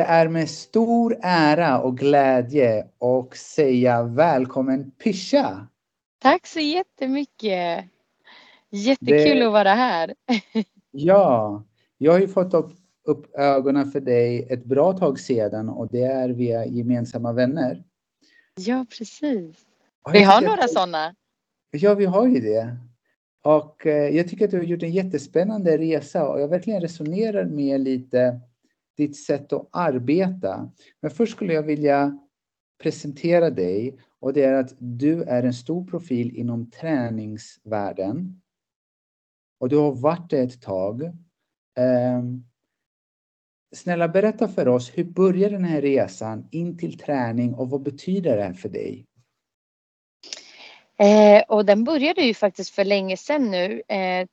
Det är med stor ära och glädje och säga välkommen Pisha. Tack så jättemycket. Jättekul det... att vara här. ja, jag har ju fått upp, upp ögonen för dig ett bra tag sedan och det är via gemensamma vänner. Ja, precis. Vi har några att... sådana. Ja, vi har ju det. Och eh, jag tycker att du har gjort en jättespännande resa och jag verkligen resonerar med lite ditt sätt att arbeta. Men först skulle jag vilja presentera dig och det är att du är en stor profil inom träningsvärlden. Och du har varit det ett tag. Eh, snälla berätta för oss, hur började den här resan in till träning och vad betyder det för dig? Eh, och den började ju faktiskt för länge sedan nu. Eh,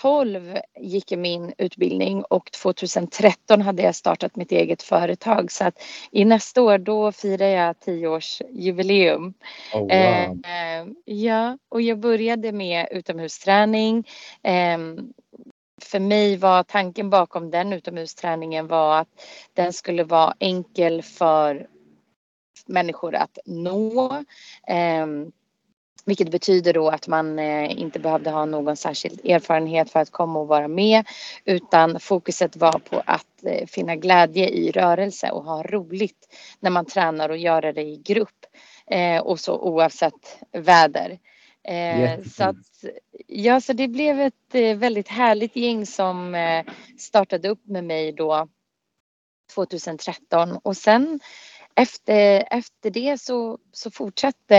2012 gick min utbildning och 2013 hade jag startat mitt eget företag. Så att i nästa år då firar jag tioårsjubileum. Oh, wow. eh, ja, och jag började med utomhusträning. Ehm, för mig var tanken bakom den utomhusträningen var att den skulle vara enkel för människor att nå. Ehm, vilket betyder då att man eh, inte behövde ha någon särskild erfarenhet för att komma och vara med utan fokuset var på att eh, finna glädje i rörelse och ha roligt när man tränar och göra det i grupp eh, och så oavsett väder. Så att, ja, så det blev ett väldigt härligt gäng som startade upp med mig då 2013 och sen efter, efter det så, så fortsatte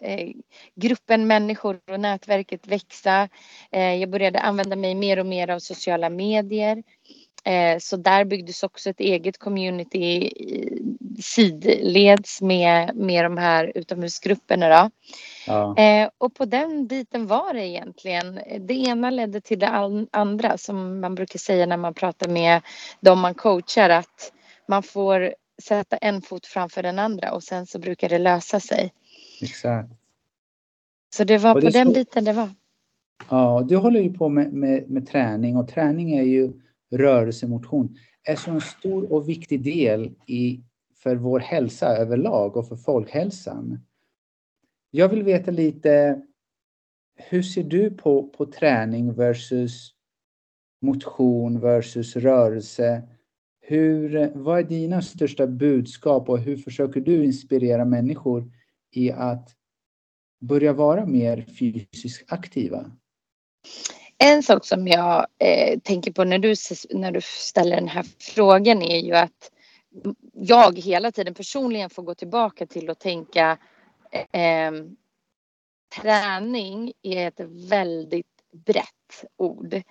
eh, gruppen människor och nätverket växa. Eh, jag började använda mig mer och mer av sociala medier. Eh, så där byggdes också ett eget community sidleds med, med de här utomhusgrupperna. Då. Ja. Eh, och på den biten var det egentligen. Det ena ledde till det andra som man brukar säga när man pratar med de man coachar att man får sätta en fot framför den andra och sen så brukar det lösa sig. Exakt. Så det var det på den biten det var. Ja, du håller ju på med, med, med träning och träning är ju rörelsemotion. är så en stor och viktig del i, för vår hälsa överlag och för folkhälsan. Jag vill veta lite, hur ser du på, på träning versus motion versus rörelse? Hur, vad är dina största budskap och hur försöker du inspirera människor i att börja vara mer fysiskt aktiva? En sak som jag eh, tänker på när du, när du ställer den här frågan är ju att jag hela tiden personligen får gå tillbaka till att tänka eh, träning är ett väldigt brett ord.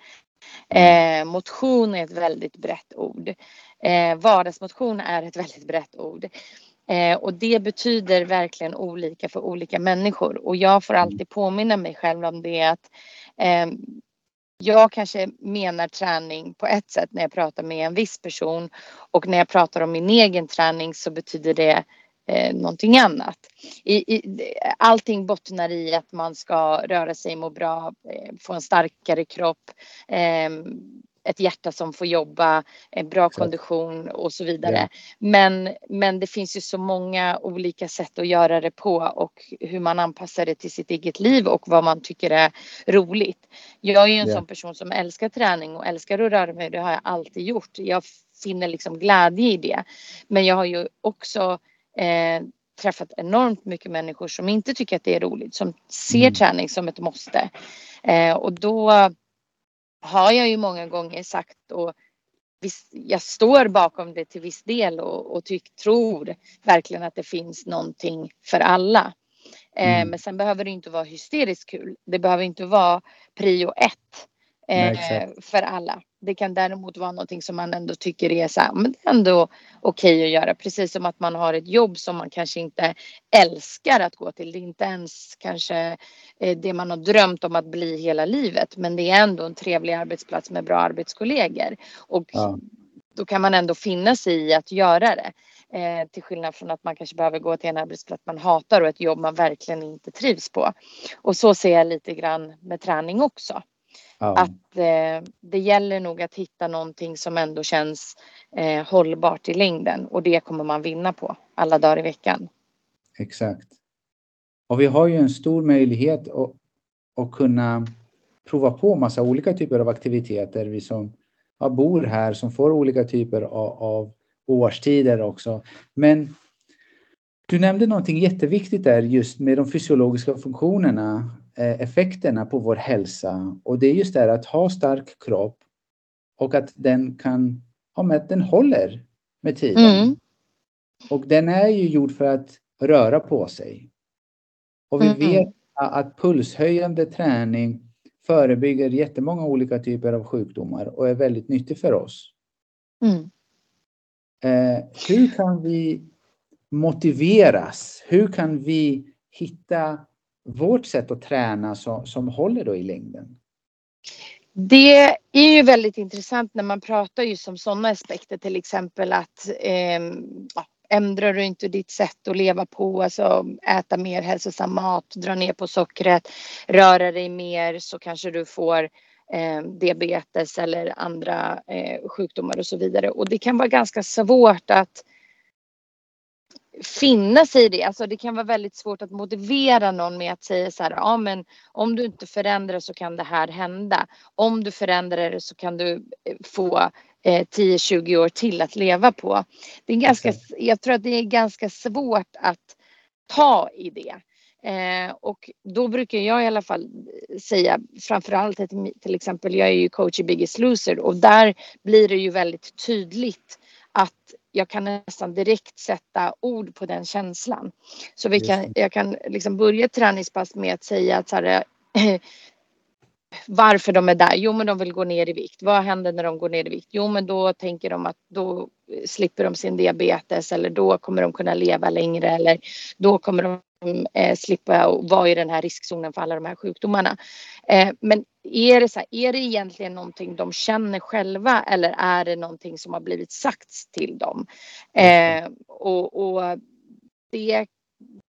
Eh, motion är ett väldigt brett ord. Eh, vardagsmotion är ett väldigt brett ord. Eh, och det betyder verkligen olika för olika människor. Och jag får alltid påminna mig själv om det att eh, jag kanske menar träning på ett sätt när jag pratar med en viss person och när jag pratar om min egen träning så betyder det eh, någonting annat. I, i, allting bottnar i att man ska röra sig, må bra, eh, få en starkare kropp, eh, ett hjärta som får jobba, en bra så. kondition och så vidare. Ja. Men, men det finns ju så många olika sätt att göra det på och hur man anpassar det till sitt eget liv och vad man tycker är roligt. Jag är ju en ja. sån person som älskar träning och älskar att röra mig. Det har jag alltid gjort. Jag finner liksom glädje i det. Men jag har ju också eh, träffat enormt mycket människor som inte tycker att det är roligt, som ser mm. träning som ett måste. Eh, och då har jag ju många gånger sagt och visst, jag står bakom det till viss del och, och tyck, tror verkligen att det finns någonting för alla. Eh, mm. Men sen behöver det inte vara hysteriskt kul. Det behöver inte vara prio ett eh, för alla. Det kan däremot vara någonting som man ändå tycker är så här, men det är ändå okej okay att göra. Precis som att man har ett jobb som man kanske inte älskar att gå till. Det är inte ens kanske eh, det man har drömt om att bli hela livet. Men det är ändå en trevlig arbetsplats med bra arbetskollegor. Och ja. då kan man ändå finna sig i att göra det. Eh, till skillnad från att man kanske behöver gå till en arbetsplats man hatar och ett jobb man verkligen inte trivs på. Och så ser jag lite grann med träning också. Ja. Att eh, det gäller nog att hitta någonting som ändå känns eh, hållbart i längden och det kommer man vinna på alla dagar i veckan. Exakt. Och vi har ju en stor möjlighet att, att kunna prova på massa olika typer av aktiviteter. Vi som ja, bor här som får olika typer av, av årstider också. Men du nämnde någonting jätteviktigt där just med de fysiologiska funktionerna, effekterna på vår hälsa. Och det är just det här att ha stark kropp och att den kan, ja, men att den håller med tiden. Mm. Och den är ju gjord för att röra på sig. Och vi mm. vet att pulshöjande träning förebygger jättemånga olika typer av sjukdomar och är väldigt nyttig för oss. Mm. Eh, hur kan vi motiveras? Hur kan vi hitta vårt sätt att träna som, som håller då i längden? Det är ju väldigt intressant när man pratar just om sådana aspekter, till exempel att eh, ändrar du inte ditt sätt att leva på, alltså äta mer hälsosam mat, dra ner på sockret, röra dig mer så kanske du får eh, diabetes eller andra eh, sjukdomar och så vidare. Och det kan vara ganska svårt att finna sig i det. Alltså det kan vara väldigt svårt att motivera någon med att säga så här, ja men om du inte förändrar så kan det här hända. Om du förändrar det så kan du eh, få eh, 10-20 år till att leva på. Det är ganska, jag tror att det är ganska svårt att ta i det. Eh, och då brukar jag i alla fall säga framförallt till, till exempel, jag är ju coach i Biggest Loser och där blir det ju väldigt tydligt att jag kan nästan direkt sätta ord på den känslan. Så vi kan, jag kan liksom börja träningspass med att säga att så här, varför de är där? Jo, men de vill gå ner i vikt. Vad händer när de går ner i vikt? Jo, men då tänker de att då slipper de sin diabetes eller då kommer de kunna leva längre eller då kommer de eh, slippa vara i den här riskzonen för alla de här sjukdomarna. Eh, men är det så här, är det egentligen någonting de känner själva eller är det någonting som har blivit sagts till dem? Eh, och, och det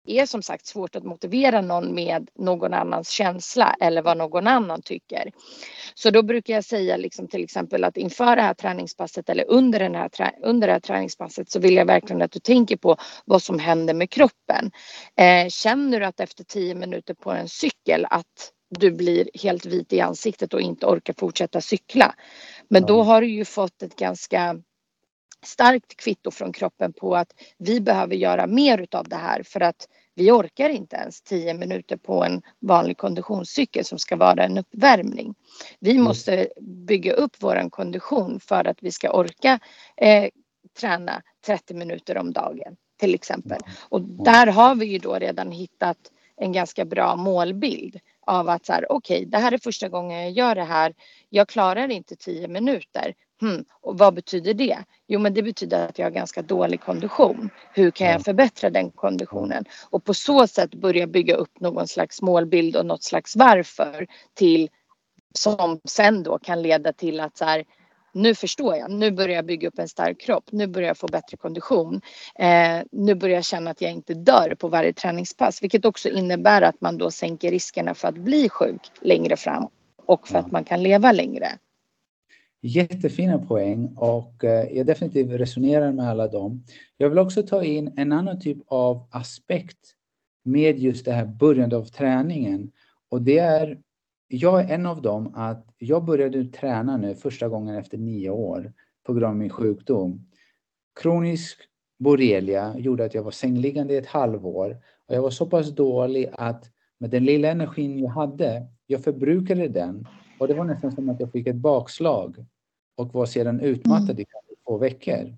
är som sagt svårt att motivera någon med någon annans känsla eller vad någon annan tycker. Så då brukar jag säga liksom till exempel att inför det här träningspasset eller under, den här, under det här träningspasset så vill jag verkligen att du tänker på vad som händer med kroppen. Eh, känner du att efter tio minuter på en cykel att du blir helt vit i ansiktet och inte orkar fortsätta cykla. Men då har du ju fått ett ganska starkt kvitto från kroppen på att vi behöver göra mer utav det här för att vi orkar inte ens 10 minuter på en vanlig konditionscykel som ska vara en uppvärmning. Vi mm. måste bygga upp våran kondition för att vi ska orka eh, träna 30 minuter om dagen till exempel. Och där har vi ju då redan hittat en ganska bra målbild av att så här, okej, okay, det här är första gången jag gör det här. Jag klarar inte 10 minuter, Hmm, och vad betyder det? Jo, men det betyder att jag har ganska dålig kondition. Hur kan jag förbättra den konditionen? Och på så sätt börja bygga upp någon slags målbild och något slags varför till som sen då kan leda till att så här, nu förstår jag, nu börjar jag bygga upp en stark kropp, nu börjar jag få bättre kondition. Eh, nu börjar jag känna att jag inte dör på varje träningspass, vilket också innebär att man då sänker riskerna för att bli sjuk längre fram och för att man kan leva längre. Jättefina poäng och eh, jag definitivt resonerar med alla dem. Jag vill också ta in en annan typ av aspekt med just det här början av träningen. Och det är, jag är en av dem att jag började träna nu första gången efter nio år på grund av min sjukdom. Kronisk borrelia gjorde att jag var sängliggande i ett halvår och jag var så pass dålig att med den lilla energin jag hade, jag förbrukade den och det var nästan som att jag fick ett bakslag och var sedan utmattad mm. i två veckor.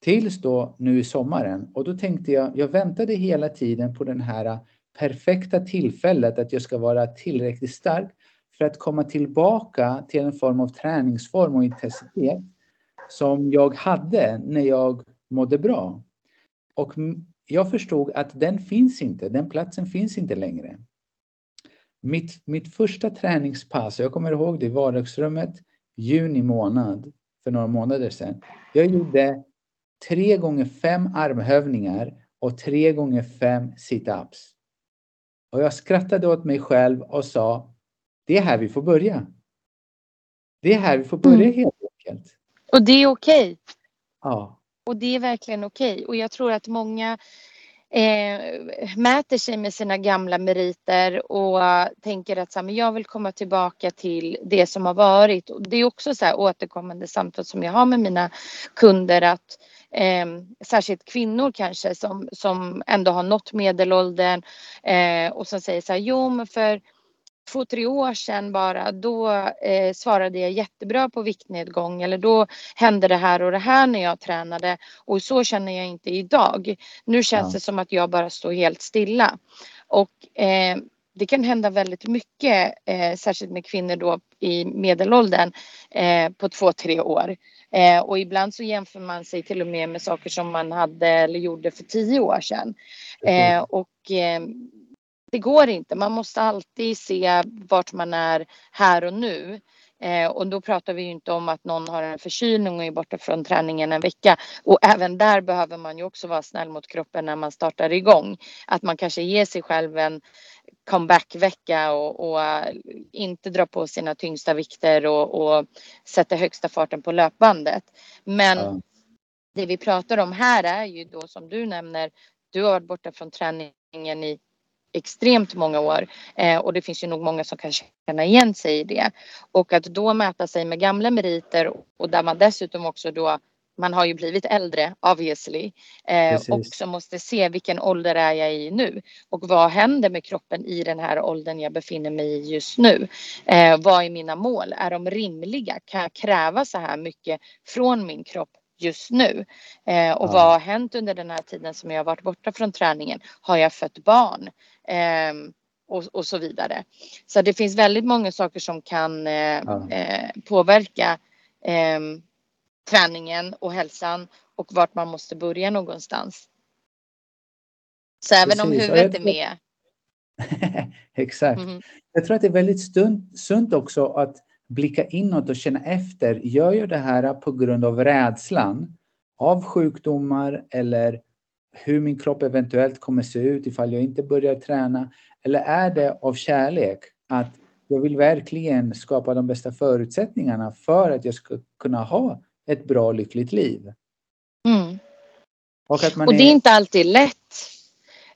Tills då nu i sommaren och då tänkte jag, jag väntade hela tiden på den här perfekta tillfället att jag ska vara tillräckligt stark för att komma tillbaka till en form av träningsform och intensitet som jag hade när jag mådde bra. Och jag förstod att den finns inte, den platsen finns inte längre. Mitt, mitt första träningspass, jag kommer ihåg det i vardagsrummet, juni månad för några månader sedan. Jag gjorde tre gånger fem armhävningar och tre gånger fem situps. Och jag skrattade åt mig själv och sa, det är här vi får börja. Det är här vi får börja mm. helt enkelt. Och det är okej. Okay. Ja. Och det är verkligen okej. Okay. Och jag tror att många eh, mäter sig med sina gamla meriter och uh, tänker att så här, men jag vill komma tillbaka till det som har varit. Och det är också så här återkommande samtal som jag har med mina kunder att eh, särskilt kvinnor kanske som, som ändå har nått medelåldern eh, och som säger så här, jo men för två, tre år sedan bara, då eh, svarade jag jättebra på viktnedgång eller då hände det här och det här när jag tränade och så känner jag inte idag. Nu känns ja. det som att jag bara står helt stilla. Och eh, det kan hända väldigt mycket, eh, särskilt med kvinnor då i medelåldern eh, på två, tre år. Eh, och ibland så jämför man sig till och med med saker som man hade eller gjorde för tio år sedan. Eh, och eh, det går inte. Man måste alltid se vart man är här och nu. Eh, och då pratar vi ju inte om att någon har en förkylning och är borta från träningen en vecka. Och även där behöver man ju också vara snäll mot kroppen när man startar igång. Att man kanske ger sig själv en comeback-vecka och, och uh, inte dra på sina tyngsta vikter och, och sätta högsta farten på löpbandet. Men ja. det vi pratar om här är ju då som du nämner, du har varit borta från träningen i extremt många år eh, och det finns ju nog många som kan känna igen sig i det. Och att då mäta sig med gamla meriter och där man dessutom också då man har ju blivit äldre obviously eh, och så måste se vilken ålder är jag i nu och vad händer med kroppen i den här åldern jag befinner mig i just nu. Eh, vad är mina mål? Är de rimliga? Kan jag kräva så här mycket från min kropp just nu? Eh, och ja. vad har hänt under den här tiden som jag har varit borta från träningen? Har jag fött barn? Eh, och, och, så vidare. Så det finns väldigt många saker som kan eh, ja. Eh, påverka ehm, träningen och hälsan och vart man måste börja någonstans. Så även Precis. om huvudet är med. Exakt. Mm. Jag tror att det är väldigt sunt också att blicka inåt och känna efter. Gör jag det här på grund av rädslan av sjukdomar eller hur min kropp eventuellt kommer se ut ifall jag inte börjar träna? Eller är det av kärlek att jag vill verkligen skapa de bästa förutsättningarna för att jag ska kunna ha ett bra lyckligt liv? Mm. Och, att man och det är inte alltid lätt.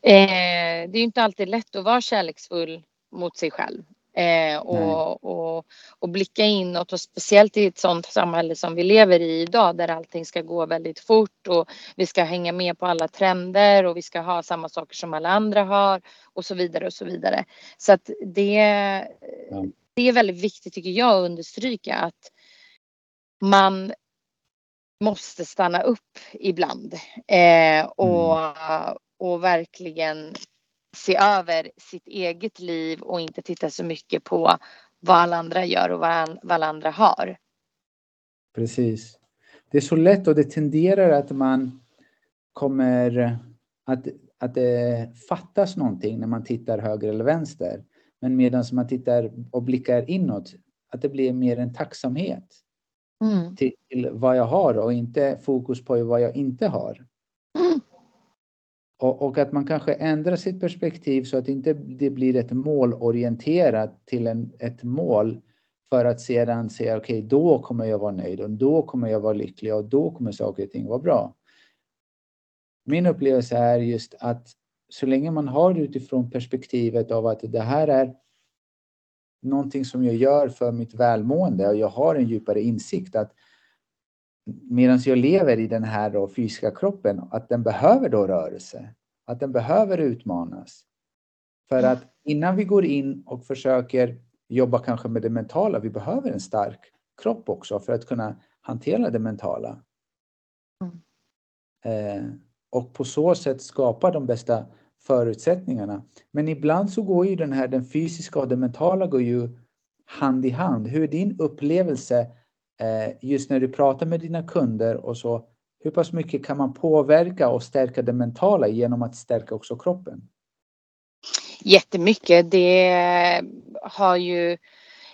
Eh, det är inte alltid lätt att vara kärleksfull mot sig själv. Eh, och, och, och, blicka inåt och speciellt i ett sådant samhälle som vi lever i idag där allting ska gå väldigt fort och vi ska hänga med på alla trender och vi ska ha samma saker som alla andra har och så vidare och så vidare. Så att det, ja. det är väldigt viktigt tycker jag att understryka att man måste stanna upp ibland eh, och, mm. och verkligen se över sitt eget liv och inte titta så mycket på vad alla andra gör och vad, vad alla andra har. Precis. Det är så lätt och det tenderar att man kommer att, att det fattas någonting när man tittar höger eller vänster. Men medan man tittar och blickar inåt, att det blir mer en tacksamhet mm. till vad jag har och inte fokus på vad jag inte har. Och, och, att man kanske ändrar sitt perspektiv så att inte det blir ett målorienterat till en, ett mål för att sedan säga okej, okay, då kommer jag vara nöjd och då kommer jag vara lycklig och då kommer saker och ting vara bra. Min upplevelse är just att så länge man har det utifrån perspektivet av att det här är någonting som jag gör för mitt välmående och jag har en djupare insikt att medan jag lever i den här då fysiska kroppen, att den behöver då rörelse, att den behöver utmanas. För att innan vi går in och försöker jobba kanske med det mentala, vi behöver en stark kropp också för att kunna hantera det mentala. Mm. Eh, och på så sätt skapa de bästa förutsättningarna. Men ibland så går ju den här, den fysiska och det mentala går ju hand i hand. Hur är din upplevelse just när du pratar med dina kunder och så, hur pass mycket kan man påverka och stärka det mentala genom att stärka också kroppen? Jättemycket. Det har ju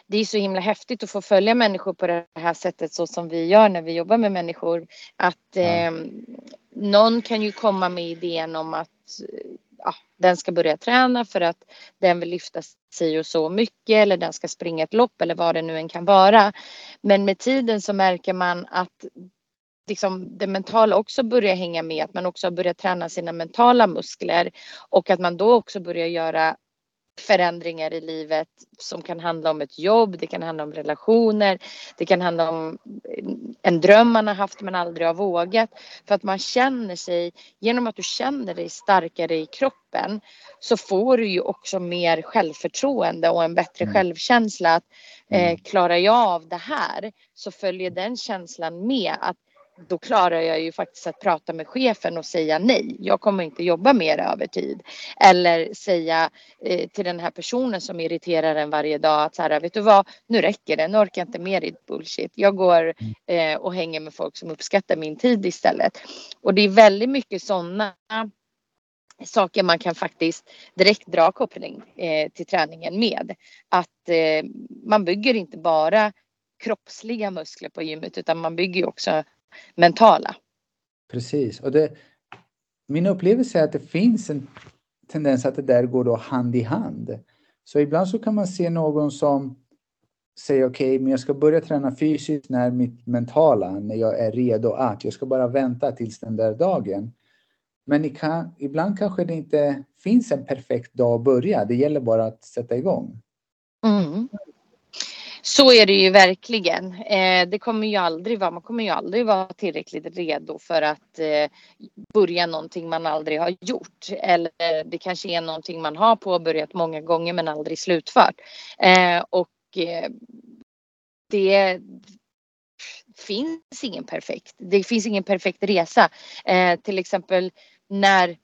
det är så himla häftigt att få följa människor på det här sättet så som vi gör när vi jobbar med människor. Att eh, någon kan ju komma med idén om att ja, den ska börja träna för att den vill lyfta sig och så mycket eller den ska springa ett lopp eller vad det nu än kan vara. Men med tiden så märker man att liksom det mentala också börjar hänga med, att man också börjar träna sina mentala muskler och att man då också börjar göra förändringar i livet som kan handla om ett jobb, det kan handla om relationer, det kan handla om en dröm man har haft men aldrig har vågat. För att man känner sig, genom att du känner dig starkare i kroppen så får du ju också mer självförtroende och en bättre mm. självkänsla. Att eh, mm. klarar jag av det här så följer den känslan med att då klarar jag ju faktiskt att prata med chefen och säga nej. Jag kommer inte jobba mer övertid. Eller säga eh, till den här personen som irriterar en varje dag att så här, vet du vad, nu räcker det, nu orkar jag inte mer ditt bullshit. Jag går eh, och hänger med folk som uppskattar min tid istället. Och det är väldigt mycket sådana saker man kan faktiskt direkt dra koppling eh, till träningen med. Att eh, man bygger inte bara kroppsliga muskler på gymmet utan man bygger också mentala. Precis. Och det, min upplevelse är att det finns en tendens att det där går då hand i hand. Så ibland så kan man se någon som säger okej, okay, men jag ska börja träna fysiskt när mitt mentala, när jag är redo att. Jag ska bara vänta tills den där dagen. Men kan, ibland kanske det inte finns en perfekt dag att börja. Det gäller bara att sätta igång. Mm. Så är det ju verkligen. Eh, det kommer ju aldrig vara, man kommer ju aldrig vara tillräckligt redo för att eh, börja någonting man aldrig har gjort. Eller det kanske är någonting man har påbörjat många gånger men aldrig slutfört. Eh, och eh, det finns ingen perfekt. Det finns ingen perfekt resa. Eh, till exempel när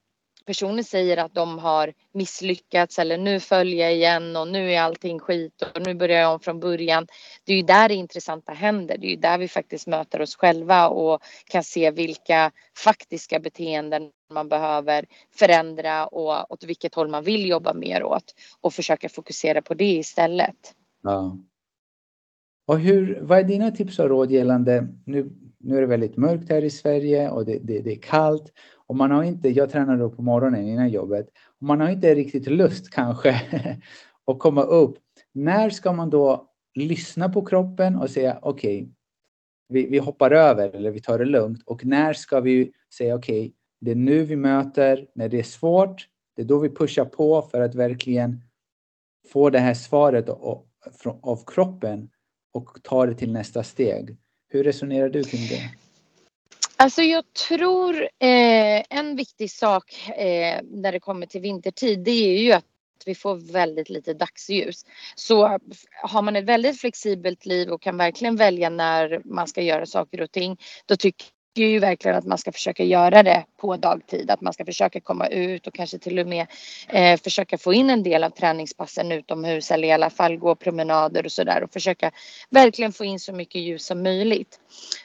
personer säger att de har misslyckats eller nu följer jag igen och nu är allting skit och nu börjar jag om från början. Det är ju där det intressanta händer. Det är ju där vi faktiskt möter oss själva och kan se vilka faktiska beteenden man behöver förändra och åt vilket håll man vill jobba mer åt och försöka fokusera på det istället. Ja. Och hur, vad är dina tips och råd gällande, nu, nu är det väldigt mörkt här i Sverige och det, det, det är kallt och man har inte, jag tränar då på morgonen innan jobbet, och man har inte riktigt lust kanske att komma upp. När ska man då lyssna på kroppen och säga okej, okay, vi, vi hoppar över eller vi tar det lugnt och när ska vi säga okej, okay, det är nu vi möter, när det är svårt, det är då vi pushar på för att verkligen få det här svaret av, av kroppen och ta det till nästa steg. Hur resonerar du kring det? Alltså jag tror eh, en viktig sak eh, när det kommer till vintertid det är ju att vi får väldigt lite dagsljus. Så har man ett väldigt flexibelt liv och kan verkligen välja när man ska göra saker och ting då tycker tycker ju verkligen att man ska försöka göra det på dagtid. Att man ska försöka komma ut och kanske till och med eh, försöka få in en del av träningspassen utomhus eller i alla fall gå promenader och sådär och försöka verkligen få in så mycket ljus som möjligt.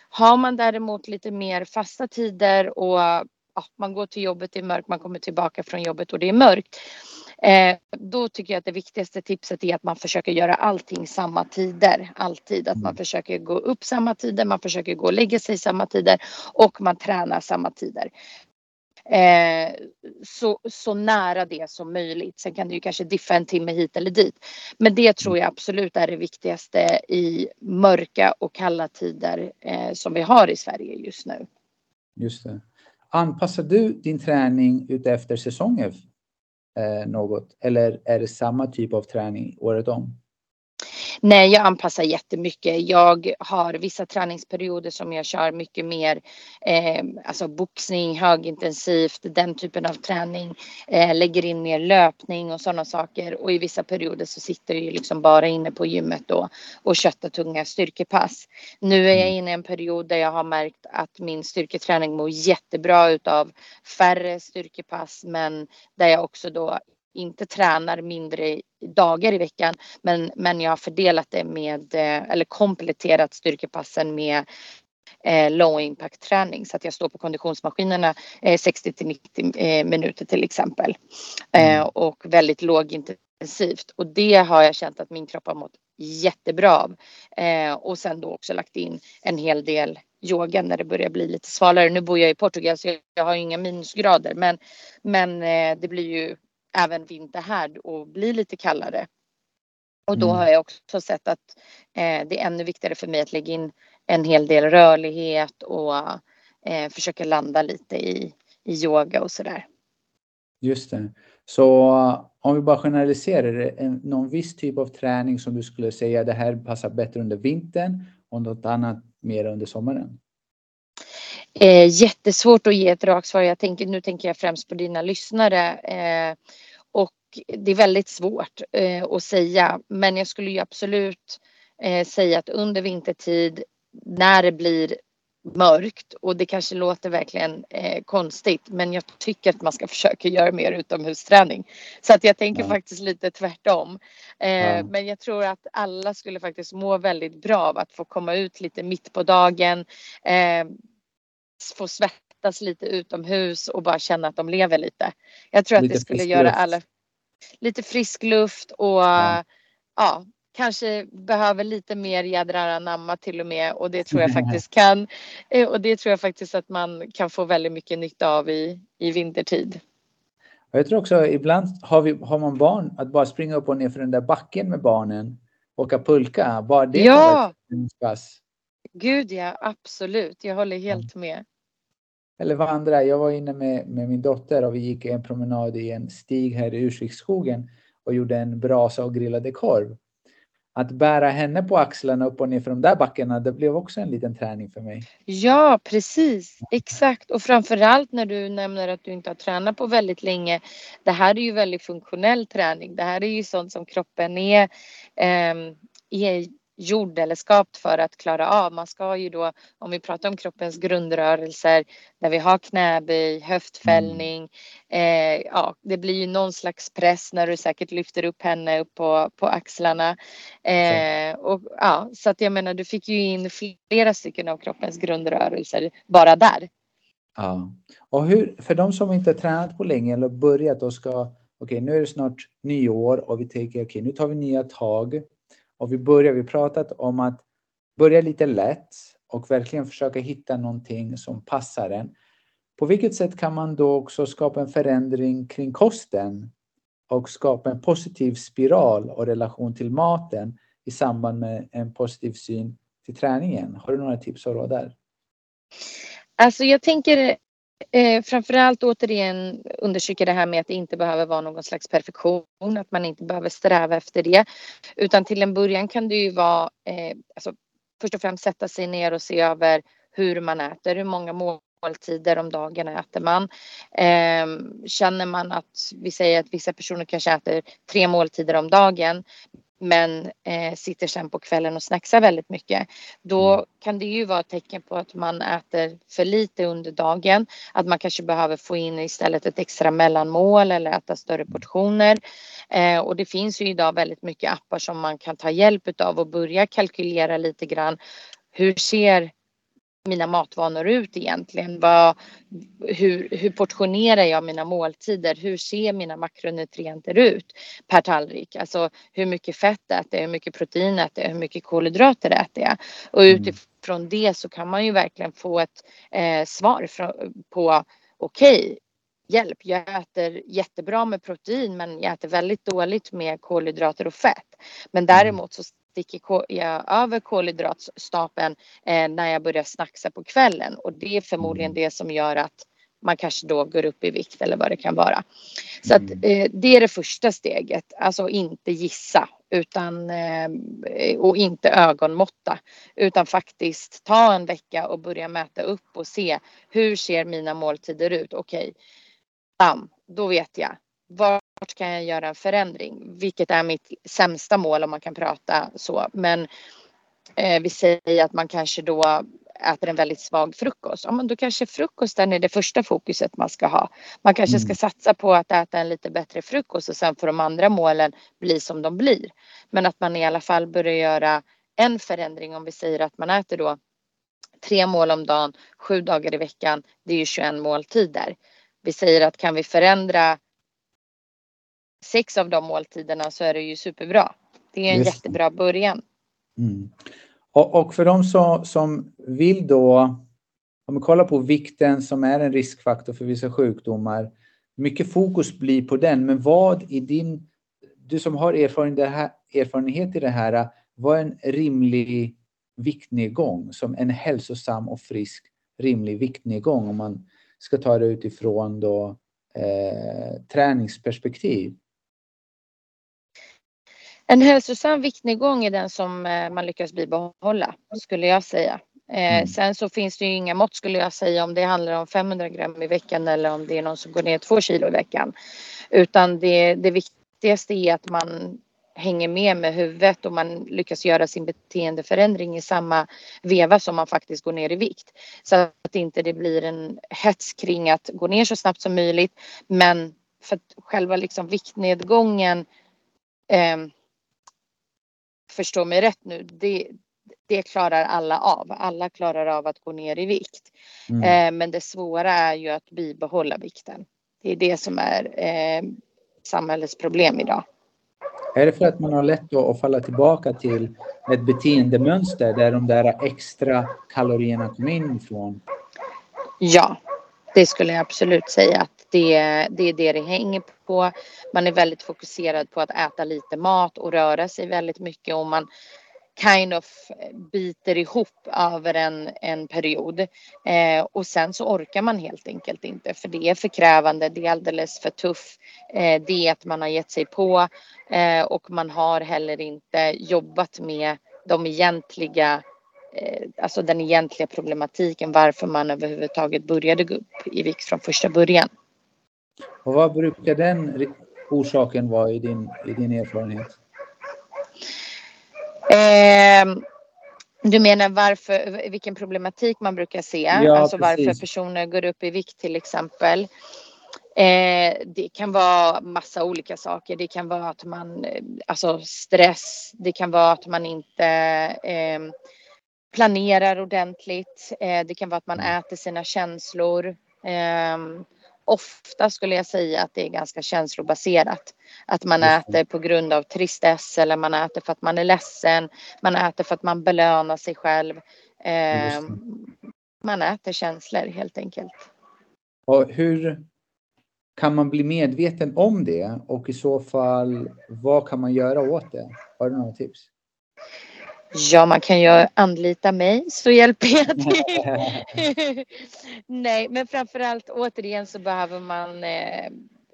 Har man däremot lite mer fasta tider och ja, man går till jobbet, i mörkt, man kommer tillbaka från jobbet och det är mörkt. Eh, då tycker jag att det viktigaste tipset är att man försöker göra allting samma tider. Alltid. Att man mm. försöker gå upp samma tider, man försöker gå och lägga sig samma tider och man tränar samma tider. Eh, så, så nära det som möjligt. Sen kan det ju kanske diffa en timme hit eller dit. Men det tror jag absolut är det viktigaste i mörka och kalla tider eh, som vi har i Sverige just nu. Just det. Anpassar du din träning utefter säsonger Eh, något? Eller är det samma typ av träning året om? Nej, jag anpassar jättemycket. Jag har vissa träningsperioder som jag kör mycket mer, eh, alltså boxning, högintensivt, den typen av träning. Eh, lägger in mer löpning och sådana saker. Och i vissa perioder så sitter jag liksom bara inne på gymmet då och köttar tunga styrkepass. Nu är jag mm. inne i en period där jag har märkt att min styrketräning mår jättebra utav färre styrkepass, men där jag också då inte tränar mindre dagar i veckan men, men jag har fördelat det med eh, eller kompletterat styrkepassen med eh, low impact träning. Så att jag står på konditionsmaskinerna eh, 60 till 90 eh, minuter till exempel. Eh, mm. och väldigt lågintensivt. Och det har jag känt att min kropp har mått jättebra av. Eh, och sen då också lagt in en hel del yoga när det börjar bli lite svalare. Nu bor jag i Portugal så jag har inga minusgrader. Men, men eh, det blir ju även vinter här och blir lite kallare. Och då mm. har jag också sett att eh, det är ännu viktigare för mig att lägga in en hel del rörlighet och eh, försöka landa lite i, i yoga och sådär. Just det. Så om vi bara generaliserar, det någon viss typ av träning som du skulle säga det här passar bättre under vintern och något annat mer under sommaren? Eh, jättesvårt att ge ett rakt svar. Jag tänker, nu tänker jag främst på dina lyssnare. Eh, och det är väldigt svårt eh, att säga. Men jag skulle ju absolut eh, säga att under vintertid när det blir mörkt och det kanske låter verkligen eh, konstigt men jag tycker att man ska försöka göra mer utomhusträning. Så att jag tänker ja. faktiskt lite tvärtom. Eh, ja. Men jag tror att alla skulle faktiskt må väldigt bra av att få komma ut lite mitt på dagen. Eh, få svettas lite utomhus och bara känna att de lever lite. Jag tror lite att det skulle göra alla lite frisk luft och ja, ja kanske behöver lite mer jädrar anamma till och med och det tror jag faktiskt kan. Eh, och det tror jag faktiskt att man kan få väldigt mycket nytta av i, i vintertid. Jag tror också ibland har, vi, har man barn att bara springa upp och ner för den där backen med barnen, åka pulka, bara det ja! Gud ja, absolut. Jag håller helt med. Eller vandra. Jag var inne med, med min dotter och vi gick en promenad i en stig här i Ursviksskogen och gjorde en brasa och grillade korv att bära henne på axlarna upp och ner för de där backarna, det blev också en liten träning för mig. Ja, precis. Exakt. Och framförallt när du nämner att du inte har tränat på väldigt länge. Det här är ju väldigt funktionell träning. Det här är ju sånt som kroppen är, eh, är gjord eller skapt för att klara av. Man ska ju då, om vi pratar om kroppens grundrörelser, där vi har knäböj, höftfällning, eh, ja, det blir ju någon slags press när du säkert lyfter upp henne upp på, på axlarna. Eh, och, ja, så att jag menar, du fick ju in flera stycken av kroppens grundrörelser bara där. Ja, och hur, för de som inte tränat på länge eller börjat och ska, okej, okay, nu är det snart nyår och vi tänker, okej, okay, nu tar vi nya tag och vi börjar, vi pratat om att börja lite lätt och verkligen försöka hitta någonting som passar en. På vilket sätt kan man då också skapa en förändring kring kosten och skapa en positiv spiral och relation till maten i samband med en positiv syn till träningen? Har du några tips och råd där? Alltså jag tänker Eh, framförallt återigen understryka det här med att det inte behöver vara någon slags perfektion, att man inte behöver sträva efter det. Utan till en början kan det ju vara, eh, alltså, först och främst sätta sig ner och se över hur man äter, hur många måltider om dagen äter man. Eh, känner man att, vi säger att vissa personer kanske äter tre måltider om dagen, men eh, sitter sen på kvällen och snacksar väldigt mycket. Då mm. kan det ju vara ett tecken på att man äter för lite under dagen. Att man kanske behöver få in istället ett extra mellanmål eller äta större portioner. Eh, och det finns ju idag väldigt mycket appar som man kan ta hjälp av och börja kalkylera lite grann. Hur ser mina matvanor ut egentligen? Vad, hur, hur portionerar jag mina måltider? Hur ser mina makronutrienter ut per tallrik? Alltså hur mycket fett äter jag? Hur mycket protein äter jag? Hur mycket kolhydrater äter jag? Och mm. utifrån det så kan man ju verkligen få ett eh, svar på okej, okay, hjälp, jag äter jättebra med protein men jag äter väldigt dåligt med kolhydrater och fett. Men mm. däremot så sticker jag över kolhydratstapeln eh, när jag börjar snacksa på kvällen och det är förmodligen mm. det som gör att man kanske då går upp i vikt eller vad det kan vara. Så att mm. eh, det är det första steget, alltså inte gissa utan eh, och inte ögonmåtta utan faktiskt ta en vecka och börja mäta upp och se hur ser mina måltider ut? Okej, bam, då vet jag vart kan jag göra en förändring? Vilket är mitt sämsta mål om man kan prata så. Men eh, vi säger att man kanske då äter en väldigt svag frukost. Ja, men då kanske frukosten är det första fokuset man ska ha. Man kanske ska mm. satsa på att äta en lite bättre frukost och sen får de andra målen bli som de blir. Men att man i alla fall börjar göra en förändring om vi säger att man äter då tre mål om dagen, sju dagar i veckan. Det är ju 21 måltider. Vi säger att kan vi förändra sex av de måltiderna så är det ju superbra. Det är en Just. jättebra början. Mm. Och, och för de som, som vill då, om vi kollar på vikten som är en riskfaktor för vissa sjukdomar, mycket fokus blir på den, men vad i din, du som har erfarenhet i det här, vad är en rimlig viktnedgång som en hälsosam och frisk rimlig viktnedgång om man ska ta det utifrån då, eh, träningsperspektiv? En hälsosam viktnedgång är den som eh, man lyckas bibehålla, skulle jag säga. Eh, mm. Sen så finns det ju inga mått skulle jag säga om det handlar om 500 gram i veckan eller om det är någon som går ner två kilo i veckan. Utan det, det viktigaste är att man hänger med med huvudet och man lyckas göra sin beteendeförändring i samma veva som man faktiskt går ner i vikt. Så att inte det blir en hets kring att gå ner så snabbt som möjligt. Men för att själva liksom viktnedgången eh, förstå mig rätt nu, det, det klarar alla av. Alla klarar av att gå ner i vikt. Mm. Eh, men det svåra är ju att bibehålla vikten. Det är det som är eh, samhällets problem idag. Är det för att man har lätt att falla tillbaka till ett beteendemönster där de där extra kalorierna kommer in ifrån? Ja, det skulle jag absolut säga att det, det är det det hänger på. Man är väldigt fokuserad på att äta lite mat och röra sig väldigt mycket och man kind of biter ihop över en, en period. Eh, och sen så orkar man helt enkelt inte för det är för krävande, det är alldeles för tuff eh, diet man har gett sig på eh, och man har heller inte jobbat med de egentliga alltså den egentliga problematiken varför man överhuvudtaget började gå upp i vikt från första början. Och vad brukar den orsaken vara i din, i din erfarenhet? Eh, du menar varför, vilken problematik man brukar se? Ja, alltså precis. varför personer går upp i vikt till exempel. Eh, det kan vara massa olika saker. Det kan vara att man, alltså stress. Det kan vara att man inte eh, planerar ordentligt. Eh, det kan vara att man mm. äter sina känslor. Ehm, ofta skulle jag säga att det är ganska känslobaserat. Att man äter på grund av tristess eller man äter för att man är ledsen. Man äter för att man belönar sig själv. Eh, man äter känslor helt enkelt. Och hur kan man bli medveten om det och i så fall vad kan man göra åt det? Har du några tips? Ja, man kan ju anlita mig så hjälper jag till. Nej, men framförallt återigen så behöver man eh,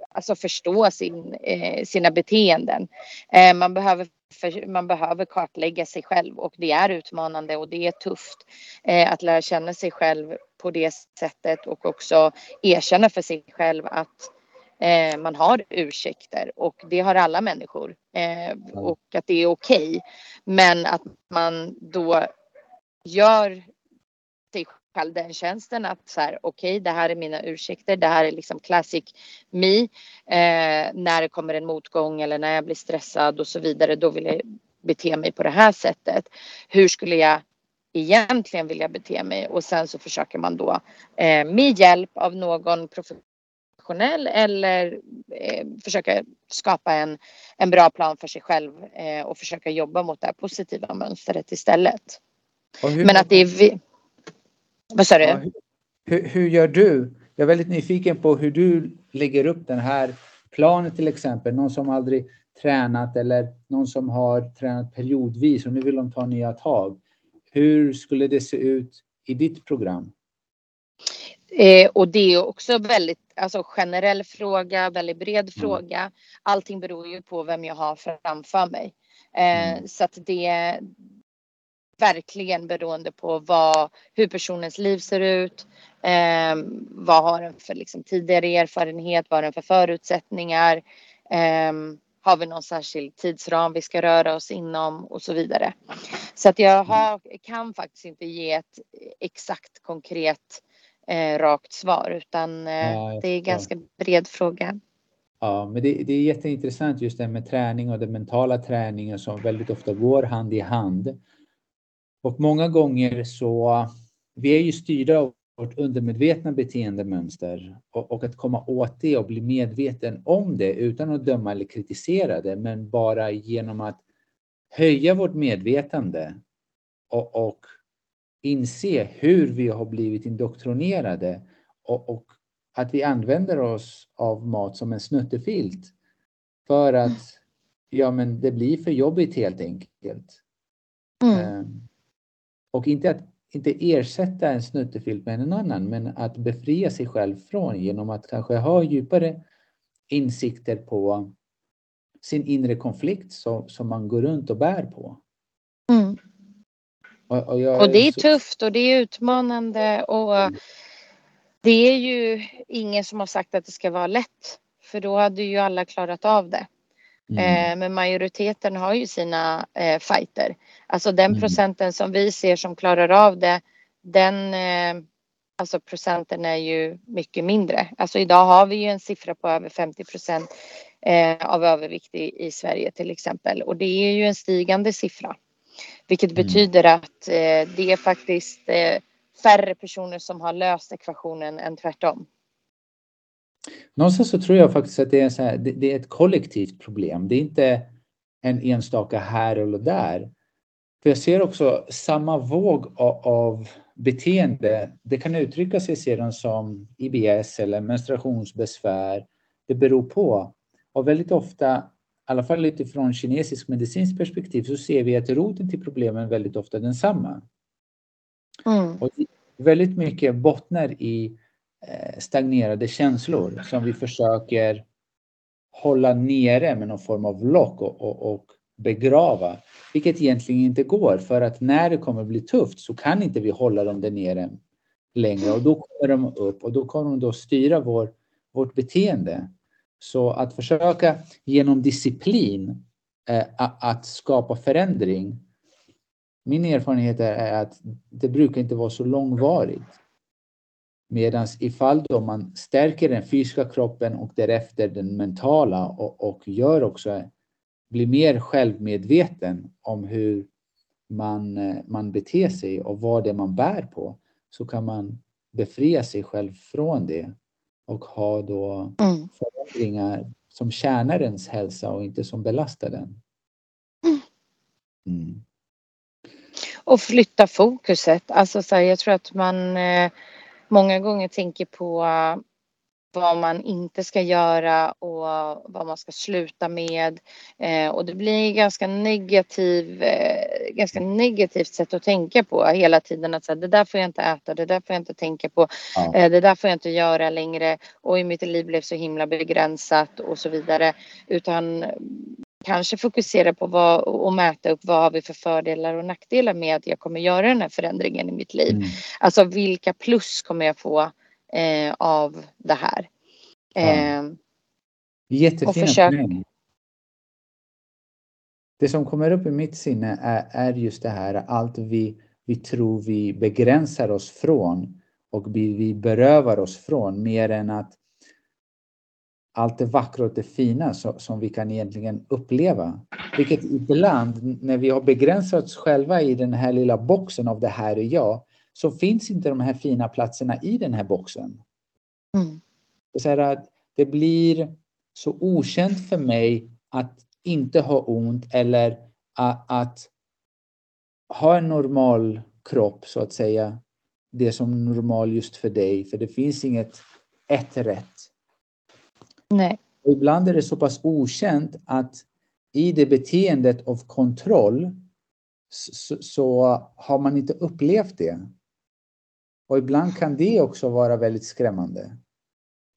alltså förstå sin, eh, sina beteenden. Eh, man, behöver för, man behöver kartlägga sig själv och det är utmanande och det är tufft eh, att lära känna sig själv på det sättet och också erkänna för sig själv att Eh, man har ursäkter och det har alla människor eh, och att det är okej. Okay. Men att man då gör sig själv den tjänsten att så här okej okay, det här är mina ursäkter, det här är liksom classic me. Eh, när det kommer en motgång eller när jag blir stressad och så vidare då vill jag bete mig på det här sättet. Hur skulle jag egentligen vilja bete mig och sen så försöker man då eh, med hjälp av någon professionell professionell eller eh, försöka skapa en, en bra plan för sig själv eh, och försöka jobba mot det här positiva mönstret istället. Hur, Men att det är vi... Vad sa du? Hur, hur gör du? Jag är väldigt nyfiken på hur du lägger upp den här planen till exempel. Någon som aldrig tränat eller någon som har tränat periodvis och nu vill de ta nya tag. Hur skulle det se ut i ditt program? Eh, och det är också väldigt alltså generell fråga, väldigt bred mm. fråga. Allting beror ju på vem jag har framför mig. Eh, mm. Så att det är verkligen beroende på vad, hur personens liv ser ut. Eh, vad har den för liksom, tidigare erfarenhet? Vad har den för förutsättningar? Eh, har vi någon särskild tidsram vi ska röra oss inom och så vidare. Så att jag har, kan faktiskt inte ge ett exakt konkret rakt svar utan eh, ja, det är en ganska bred fråga. Ja, men det, det, är jätteintressant just det med träning och den mentala träningen som väldigt ofta går hand i hand. Och många gånger så, vi är ju styrda av vårt undermedvetna beteendemönster och, och, att komma åt det och bli medveten om det utan att döma eller kritisera det, men bara genom att höja vårt medvetande och, och inse hur vi har blivit indoktrinerade och, och, att vi använder oss av mat som en snuttefilt för att ja, men det blir för jobbigt helt enkelt. Mm. Um, och inte att inte ersätta en snuttefilt med en annan, men att befria sig själv från genom att kanske ha djupare insikter på sin inre konflikt som, som man går runt och bär på. Mm. Och, och, och, det är så... tufft och det är utmanande och mm. det är ju ingen som har sagt att det ska vara lätt. För då hade ju alla klarat av det. Mm. Eh, men majoriteten har ju sina eh, fighter. Alltså den mm. procenten som vi ser som klarar av det, den eh, alltså procenten är ju mycket mindre. Alltså idag har vi ju en siffra på över 50 procent eh, av övervikt i, i, Sverige till exempel och det är ju en stigande siffra. Vilket mm. betyder att eh, det är faktiskt eh, färre personer som har löst ekvationen än tvärtom. Någonstans så tror jag faktiskt att det är, här, det, det är ett kollektivt problem. Det är inte en enstaka här eller där. För jag ser också samma våg av, av beteende. Det kan uttrycka sig sedan som IBS eller menstruationsbesvär. Det beror på. Och väldigt ofta, alla fall utifrån kinesisk medicinskt perspektiv, så ser vi att roten till problemen väldigt ofta är densamma. Mm. Och väldigt mycket bottnar i eh, stagnerade känslor som vi försöker hålla nere med någon form av lock och, och, och begrava. Vilket egentligen inte går för att när det kommer bli tufft så kan inte vi hålla dem där nere längre och då kommer de upp och då kommer de då styra vår, vårt beteende. Så att försöka genom disciplin eh, att skapa förändring. Min erfarenhet är att det brukar inte vara så långvarigt. Medan ifall då man stärker den fysiska kroppen och därefter den mentala och, och gör också blir mer självmedveten om hur man, eh, man beter sig och vad det är man bär på så kan man befria sig själv från det och ha då mm. förändringar som tjänar ens hälsa och inte som belastar den. Mm. mm. Och flytta fokuset. Alltså så här, jag tror att man eh, många gånger tänker på vad man inte ska göra och vad man ska sluta med. Eh, och det blir ganska negativ, eh, ganska negativt sätt att tänka på hela tiden. Att säga, det där får jag inte äta, det där får jag inte tänka på, ja. eh, det där får jag inte göra längre. Och mitt liv blev så himla begränsat och så vidare. Utan kanske fokusera på vad, och mäta upp vad har vi för fördelar och nackdelar med att jag kommer göra den här förändringen i mitt liv. Mm. Alltså vilka plus kommer jag få eh, av det här. Eh, Jättefina försök... Det som kommer upp i mitt sinne är, är just det här allt vi, vi tror vi begränsar oss från och vi, vi berövar oss från mer än att allt det vackra och det fina som, som vi kan egentligen uppleva. Vilket ibland när vi har begränsat oss själva i den här lilla boxen av det här är jag så finns inte de här fina platserna i den här boxen. Mm. Så att det blir så okänt för mig att inte ha ont eller att, att ha en normal kropp så att säga. Det som är normal just för dig, för det finns inget ett rätt. Nej. Och ibland är det så pass okänt att i det beteendet av kontroll så, så har man inte upplevt det. Och ibland kan det också vara väldigt skrämmande.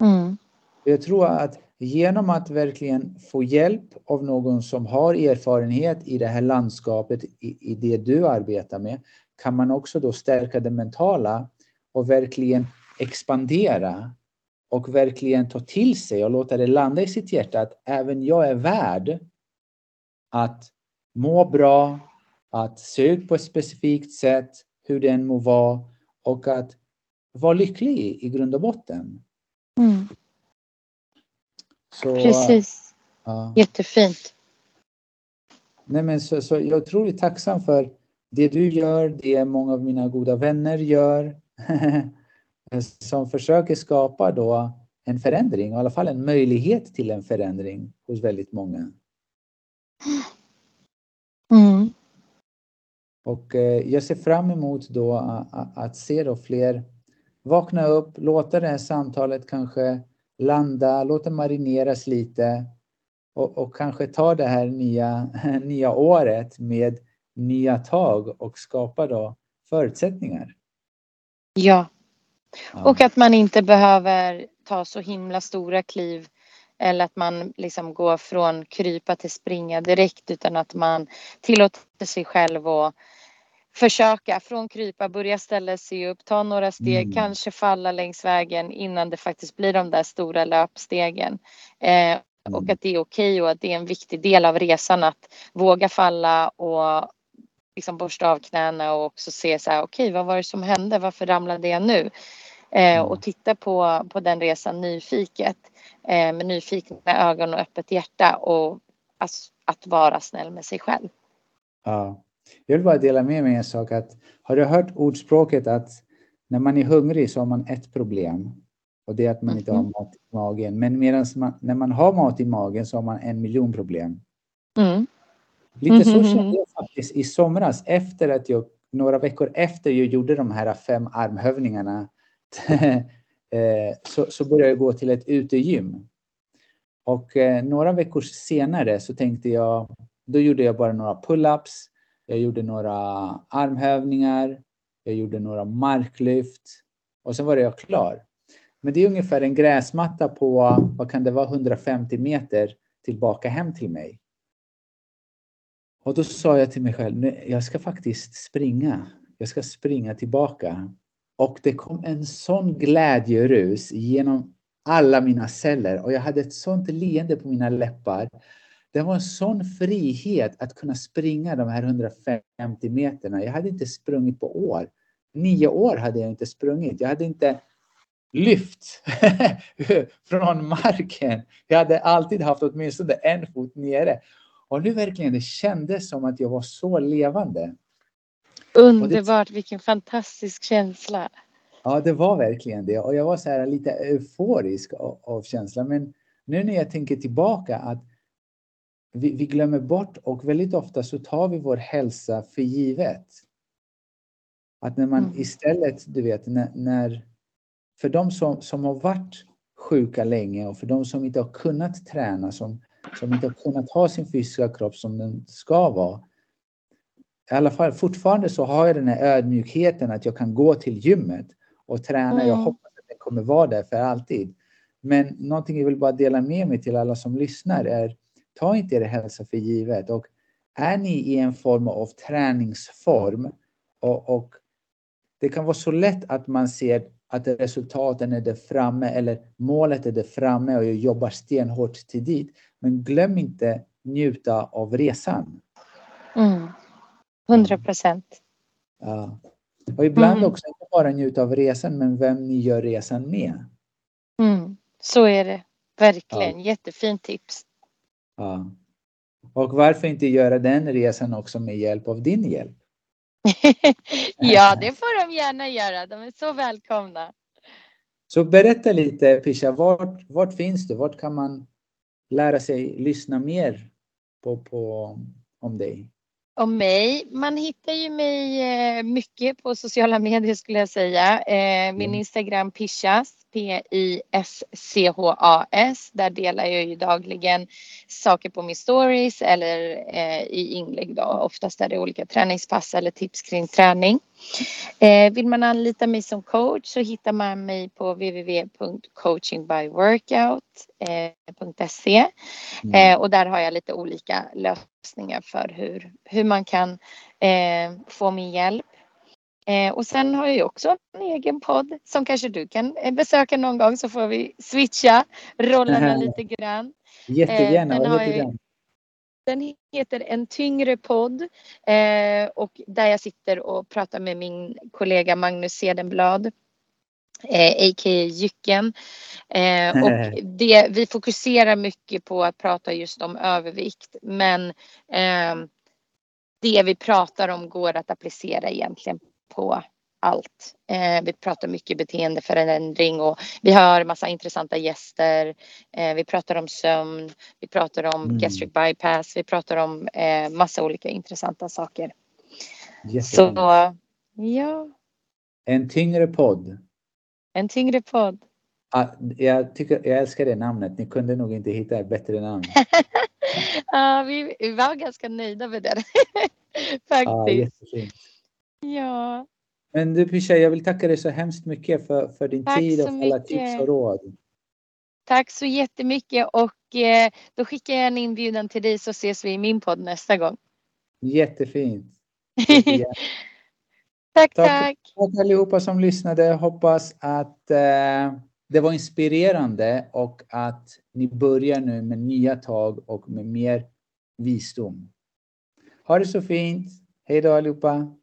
Mm. Jag tror att genom att verkligen få hjälp av någon som har erfarenhet i det här landskapet, i, i det du arbetar med, kan man också då stärka det mentala och verkligen expandera och verkligen ta till sig och låta det landa i sitt hjärta att även jag är värd att må bra, att se ut på ett specifikt sätt, hur det än må vara och att vara lycklig i, grund och botten. Mm. Så, Precis. Ja. Jättefint. Nej, men så, så jag är otroligt tacksam för det du gör, det många av mina goda vänner gör. som försöker skapa då en förändring, i alla fall en möjlighet till en förändring hos väldigt många. Mm. Och eh, jag ser fram emot då att se då fler vakna upp, låta det här samtalet kanske landa, låta marineras lite och, och kanske ta det här nya, nya året med nya tag och skapa då förutsättningar. Ja. ja. Och att man inte behöver ta så himla stora kliv eller att man liksom går från krypa till springa direkt utan att man tillåter sig själv att försöka från krypa, börja ställa sig upp, ta några steg, mm. kanske falla längs vägen innan det faktiskt blir de där stora löpstegen. Eh, och mm. att det är okej och att det är en viktig del av resan att våga falla och liksom borsta av knäna och också se så här, okej, vad var det som hände? Varför ramlade jag nu? Eh, och mm. titta på, på den resan nyfiket eh, med nyfikna ögon och öppet hjärta och att, att vara snäll med sig själv. Ja. Jag vill bara dela med mig en sak att har du hört ordspråket att när man är hungrig så har man ett problem och det är att man inte har mm. mat i magen. Men medan man, när man har mat i magen så har man en miljon problem. Mm. Lite så kände jag faktiskt i somras efter att jag några veckor efter jag gjorde de här fem armhävningarna eh, så, så började jag gå till ett utegym. Och eh, några veckor senare så tänkte jag, då gjorde jag bara några pull-ups, jag gjorde några armhävningar, jag gjorde några marklyft och sen var jag klar. Men det är ungefär en gräsmatta på, vad kan det vara, 150 meter tillbaka hem till mig. Och då sa jag till mig själv, jag ska faktiskt springa. Jag ska springa tillbaka. Och det kom en sån glädjerus genom alla mina celler och jag hade ett sånt leende på mina läppar. Det var en sån frihet att kunna springa de här 150 meterna. Jag hade inte sprungit på år. Nio år hade jag inte sprungit. Jag hade inte lyft från marken. Jag hade alltid haft åtminstone en fot nere. Och nu verkligen, det kändes som att jag var så levande. Underbart, det... vilken fantastisk känsla. Ja, det var verkligen det. Och jag var så här lite euforisk av, av känslan. Men nu när jag tänker tillbaka att vi, vi, glömmer bort och väldigt ofta så tar vi vår hälsa för givet. Att när man mm. istället, du vet, när, när för de som, som har varit sjuka länge och för de som inte har kunnat träna, som, som inte har kunnat ha sin fysiska kropp som den ska vara. I alla fall fortfarande så har jag den här ödmjukheten att jag kan gå till gymmet och träna. Mm. Jag hoppas att det kommer vara där för alltid. Men någonting jag vill bara dela med mig till alla som lyssnar är ta inte er hälsa för givet. Och är ni i en form av träningsform och, och det kan vara så lätt att man ser att resultaten är där framme eller målet är där framme och jag jobbar stenhårt till dit. Men glöm inte njuta av resan. Mm. 100 procent. Ja. Och ibland mm. också inte bara njuta av resan men vem ni gör resan med. Mm. Så är det. Verkligen. Ja. Jättefint tips. Ja. Och varför inte göra den resan också med hjälp av din hjälp? ja, det får de gärna göra. De är så välkomna. Så berätta lite Pisha, vart, vart finns du? Vart kan man lära sig lyssna mer på, på, om dig? om mig. Man hittar ju mig eh, mycket på sociala medier skulle jag säga. Eh, min mm. Instagram Pishas, P-I-S-C-H-A-S. Där delar jag ju dagligen saker på min stories eller eh, i inlägg då. Oftast är det olika träningspass eller tips kring träning. Vill man anlita mig som coach så hittar man mig på www.coachingbyworkout.se mm. och där har jag lite olika lösningar lösningar för hur, hur man kan eh, få min hjälp. Eh, och sen har jag ju också en egen podd som kanske du kan eh, besöka någon gång så får vi switcha rollerna lite grann. Jättegärna, eh, den? Den heter En tyngre podd eh, och där jag sitter och pratar med min kollega Magnus Sedenblad eh, a.k.a. Jycken. Eh, och det, vi fokuserar mycket på att prata just om övervikt men eh, det vi pratar om går att applicera egentligen på allt. Eh, vi pratar mycket beteendeförändring och vi har massa intressanta gäster. Eh, vi pratar om sömn, vi pratar om mm. gastric bypass, vi pratar om eh, massa olika intressanta saker. Så ja, En tyngre podd. en tyngre podd. Ah, jag, tycker, jag älskar det namnet. Ni kunde nog inte hitta ett bättre namn. Ja, vi, vi var ganska nöjda med det. Faktiskt. jättefint. Ja, Men du Pisha, jag vill tacka dig så hemskt mycket för, för din Tack tid och för alla mycket. tips och råd. tack så jättemycket och eh, då skickar jag en inbjudan till dig så ses vi i min podd nästa gång. Jättefint. Tack, Tack. tack. Tack allihopa som lyssnade. Hoppas att eh, det var inspirerande och att ni börjar nu med nya tag och med mer visdom. Ha det så fint. Hej då allihopa.